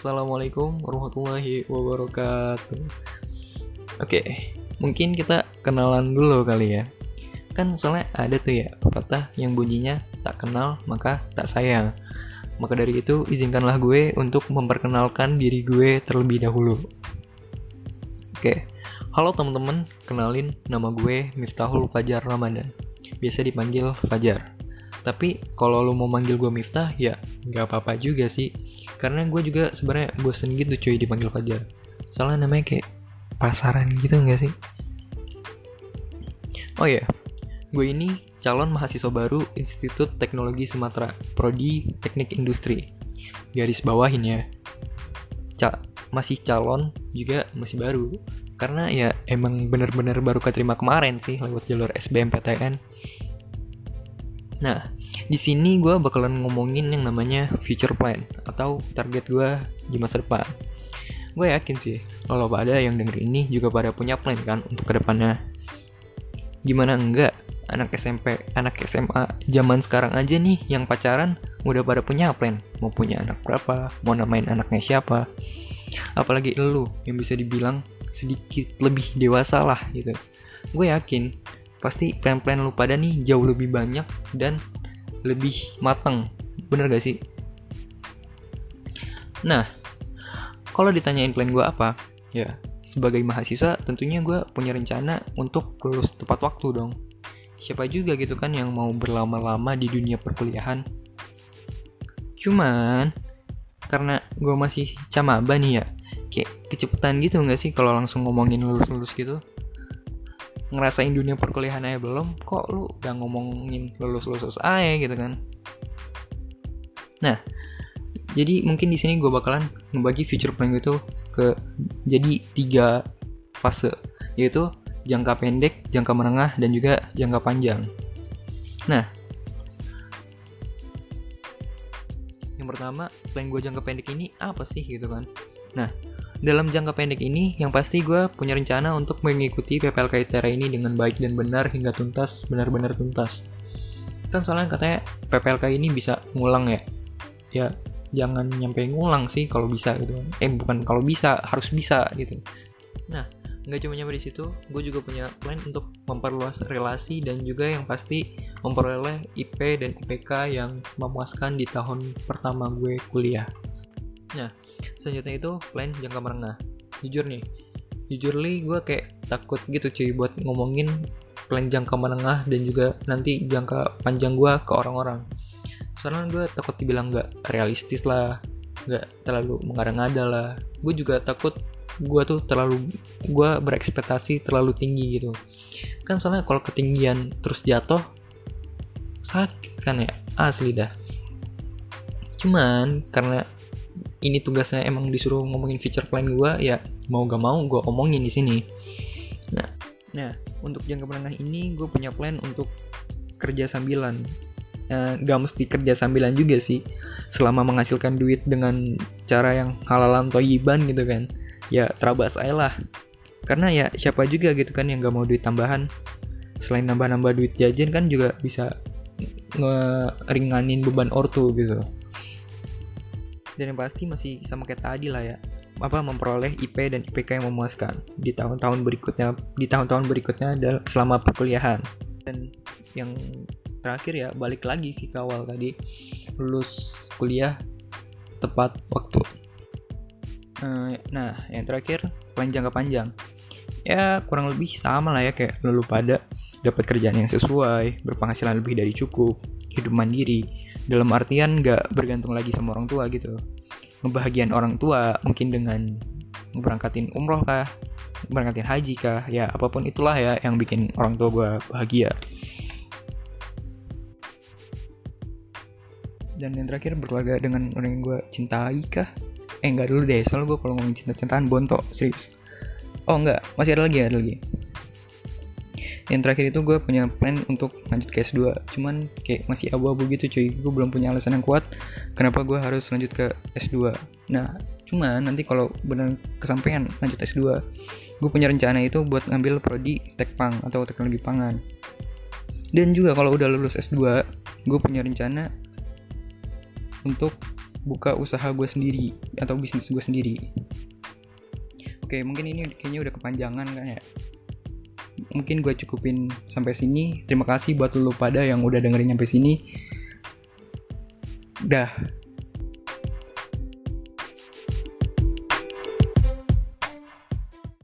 Assalamualaikum warahmatullahi wabarakatuh. Oke, mungkin kita kenalan dulu kali ya. Kan soalnya ada tuh ya pepatah yang bunyinya tak kenal maka tak sayang. Maka dari itu izinkanlah gue untuk memperkenalkan diri gue terlebih dahulu. Oke, halo teman-teman, kenalin nama gue Miftahul Fajar Ramadan. Biasa dipanggil Fajar. Tapi kalau lo mau manggil gue Miftah ya nggak apa-apa juga sih. Karena gue juga sebenarnya bosen gitu cuy dipanggil Fajar. Soalnya namanya kayak pasaran gitu nggak sih? Oh ya gue ini calon mahasiswa baru Institut Teknologi Sumatera Prodi Teknik Industri. Garis bawahin ya. Ca masih calon juga masih baru. Karena ya emang bener-bener baru keterima kemarin sih lewat jalur SBMPTN Nah, di sini gue bakalan ngomongin yang namanya future plan atau target gue di masa depan. Gue yakin sih, kalau pada yang denger ini juga pada punya plan kan untuk ke depannya. Gimana enggak? Anak SMP, anak SMA zaman sekarang aja nih yang pacaran udah pada punya plan. Mau punya anak berapa, mau namain anaknya siapa. Apalagi lu yang bisa dibilang sedikit lebih dewasa lah gitu. Gue yakin pasti plan-plan lu pada nih jauh lebih banyak dan lebih matang bener gak sih? Nah kalau ditanyain plan gue apa? Ya. Sebagai mahasiswa tentunya gue punya rencana untuk lulus tepat waktu dong. Siapa juga gitu kan yang mau berlama-lama di dunia perkuliahan? Cuman karena gue masih camaba nih ya kayak kecepatan gitu nggak sih kalau langsung ngomongin lulus-lulus gitu ngerasain dunia perkuliahan aja belum kok lu udah ngomongin lulus lulus aja gitu kan nah jadi mungkin di sini gue bakalan ngebagi future plan gue tuh ke jadi tiga fase yaitu jangka pendek, jangka menengah, dan juga jangka panjang. Nah, yang pertama plan gue jangka pendek ini apa sih gitu kan? Nah, dalam jangka pendek ini, yang pasti gue punya rencana untuk mengikuti PPLK ITERA ini dengan baik dan benar hingga tuntas, benar-benar tuntas. Kan soalnya katanya PPLK ini bisa ngulang ya. Ya, jangan nyampe ngulang sih kalau bisa gitu. Eh, bukan kalau bisa, harus bisa gitu. Nah, nggak cuma nyampe di situ, gue juga punya plan untuk memperluas relasi dan juga yang pasti memperoleh IP dan IPK yang memuaskan di tahun pertama gue kuliah. Nah, selanjutnya itu plan jangka menengah. Jujur nih jujur li gue kayak takut gitu cuy buat ngomongin plan jangka menengah dan juga nanti jangka panjang gue ke orang-orang. Soalnya gue takut dibilang nggak realistis lah nggak terlalu mengada-ngada lah. Gue juga takut gue tuh terlalu gue berekspektasi terlalu tinggi gitu. Kan soalnya kalau ketinggian terus jatuh sakit kan ya asli dah. Cuman karena ini tugasnya emang disuruh ngomongin feature plan gue ya mau gak mau gue omongin di sini. Nah nah untuk jangka menengah ini gue punya plan untuk kerja sambilan. Uh, gak mesti kerja sambilan juga sih. Selama menghasilkan duit dengan cara yang halalan toyiban gitu kan ya terabas aja lah. Karena ya siapa juga gitu kan yang gak mau duit tambahan. Selain nambah-nambah duit jajan kan juga bisa ngeringanin beban ortu gitu dan yang pasti masih sama kayak tadi lah ya apa memperoleh IP dan IPK yang memuaskan. Di tahun-tahun berikutnya di tahun-tahun berikutnya selama perkuliahan. Dan yang terakhir ya balik lagi sih ke awal tadi lulus kuliah tepat waktu. Eh, nah yang terakhir panjang jangka panjang. Ya kurang lebih sama lah ya kayak lulu pada dapat kerjaan yang sesuai berpenghasilan lebih dari cukup hidup mandiri. Dalam artian nggak bergantung lagi sama orang tua gitu. Ngebahagian orang tua mungkin dengan berangkatin umroh kah berangkatin haji kah ya apa pun itulah ya yang bikin orang tua gue bahagia. Dan yang terakhir berkeluarga dengan orang yang gue cintai kah? Eh enggak dulu deh soalnya gue kalau ngomongin cinta-cintaan bontok serius. Oh enggak masih ada lagi ada lagi yang terakhir itu gue punya plan untuk lanjut ke S2 cuman kayak masih abu-abu gitu cuy. Gue belum punya alasan yang kuat kenapa gue harus lanjut ke S2 nah cuman nanti kalau benar kesampaian lanjut S2 gue punya rencana itu buat ngambil prodi tekpang atau teknologi pangan. Dan juga kalau udah lulus S2 gue punya rencana untuk buka usaha gue sendiri atau bisnis gue sendiri. Oke mungkin ini kayaknya udah kepanjangan kan ya mungkin gue cukupin sampai sini. Terima kasih buat lu pada yang udah dengerin sampai sini. Dah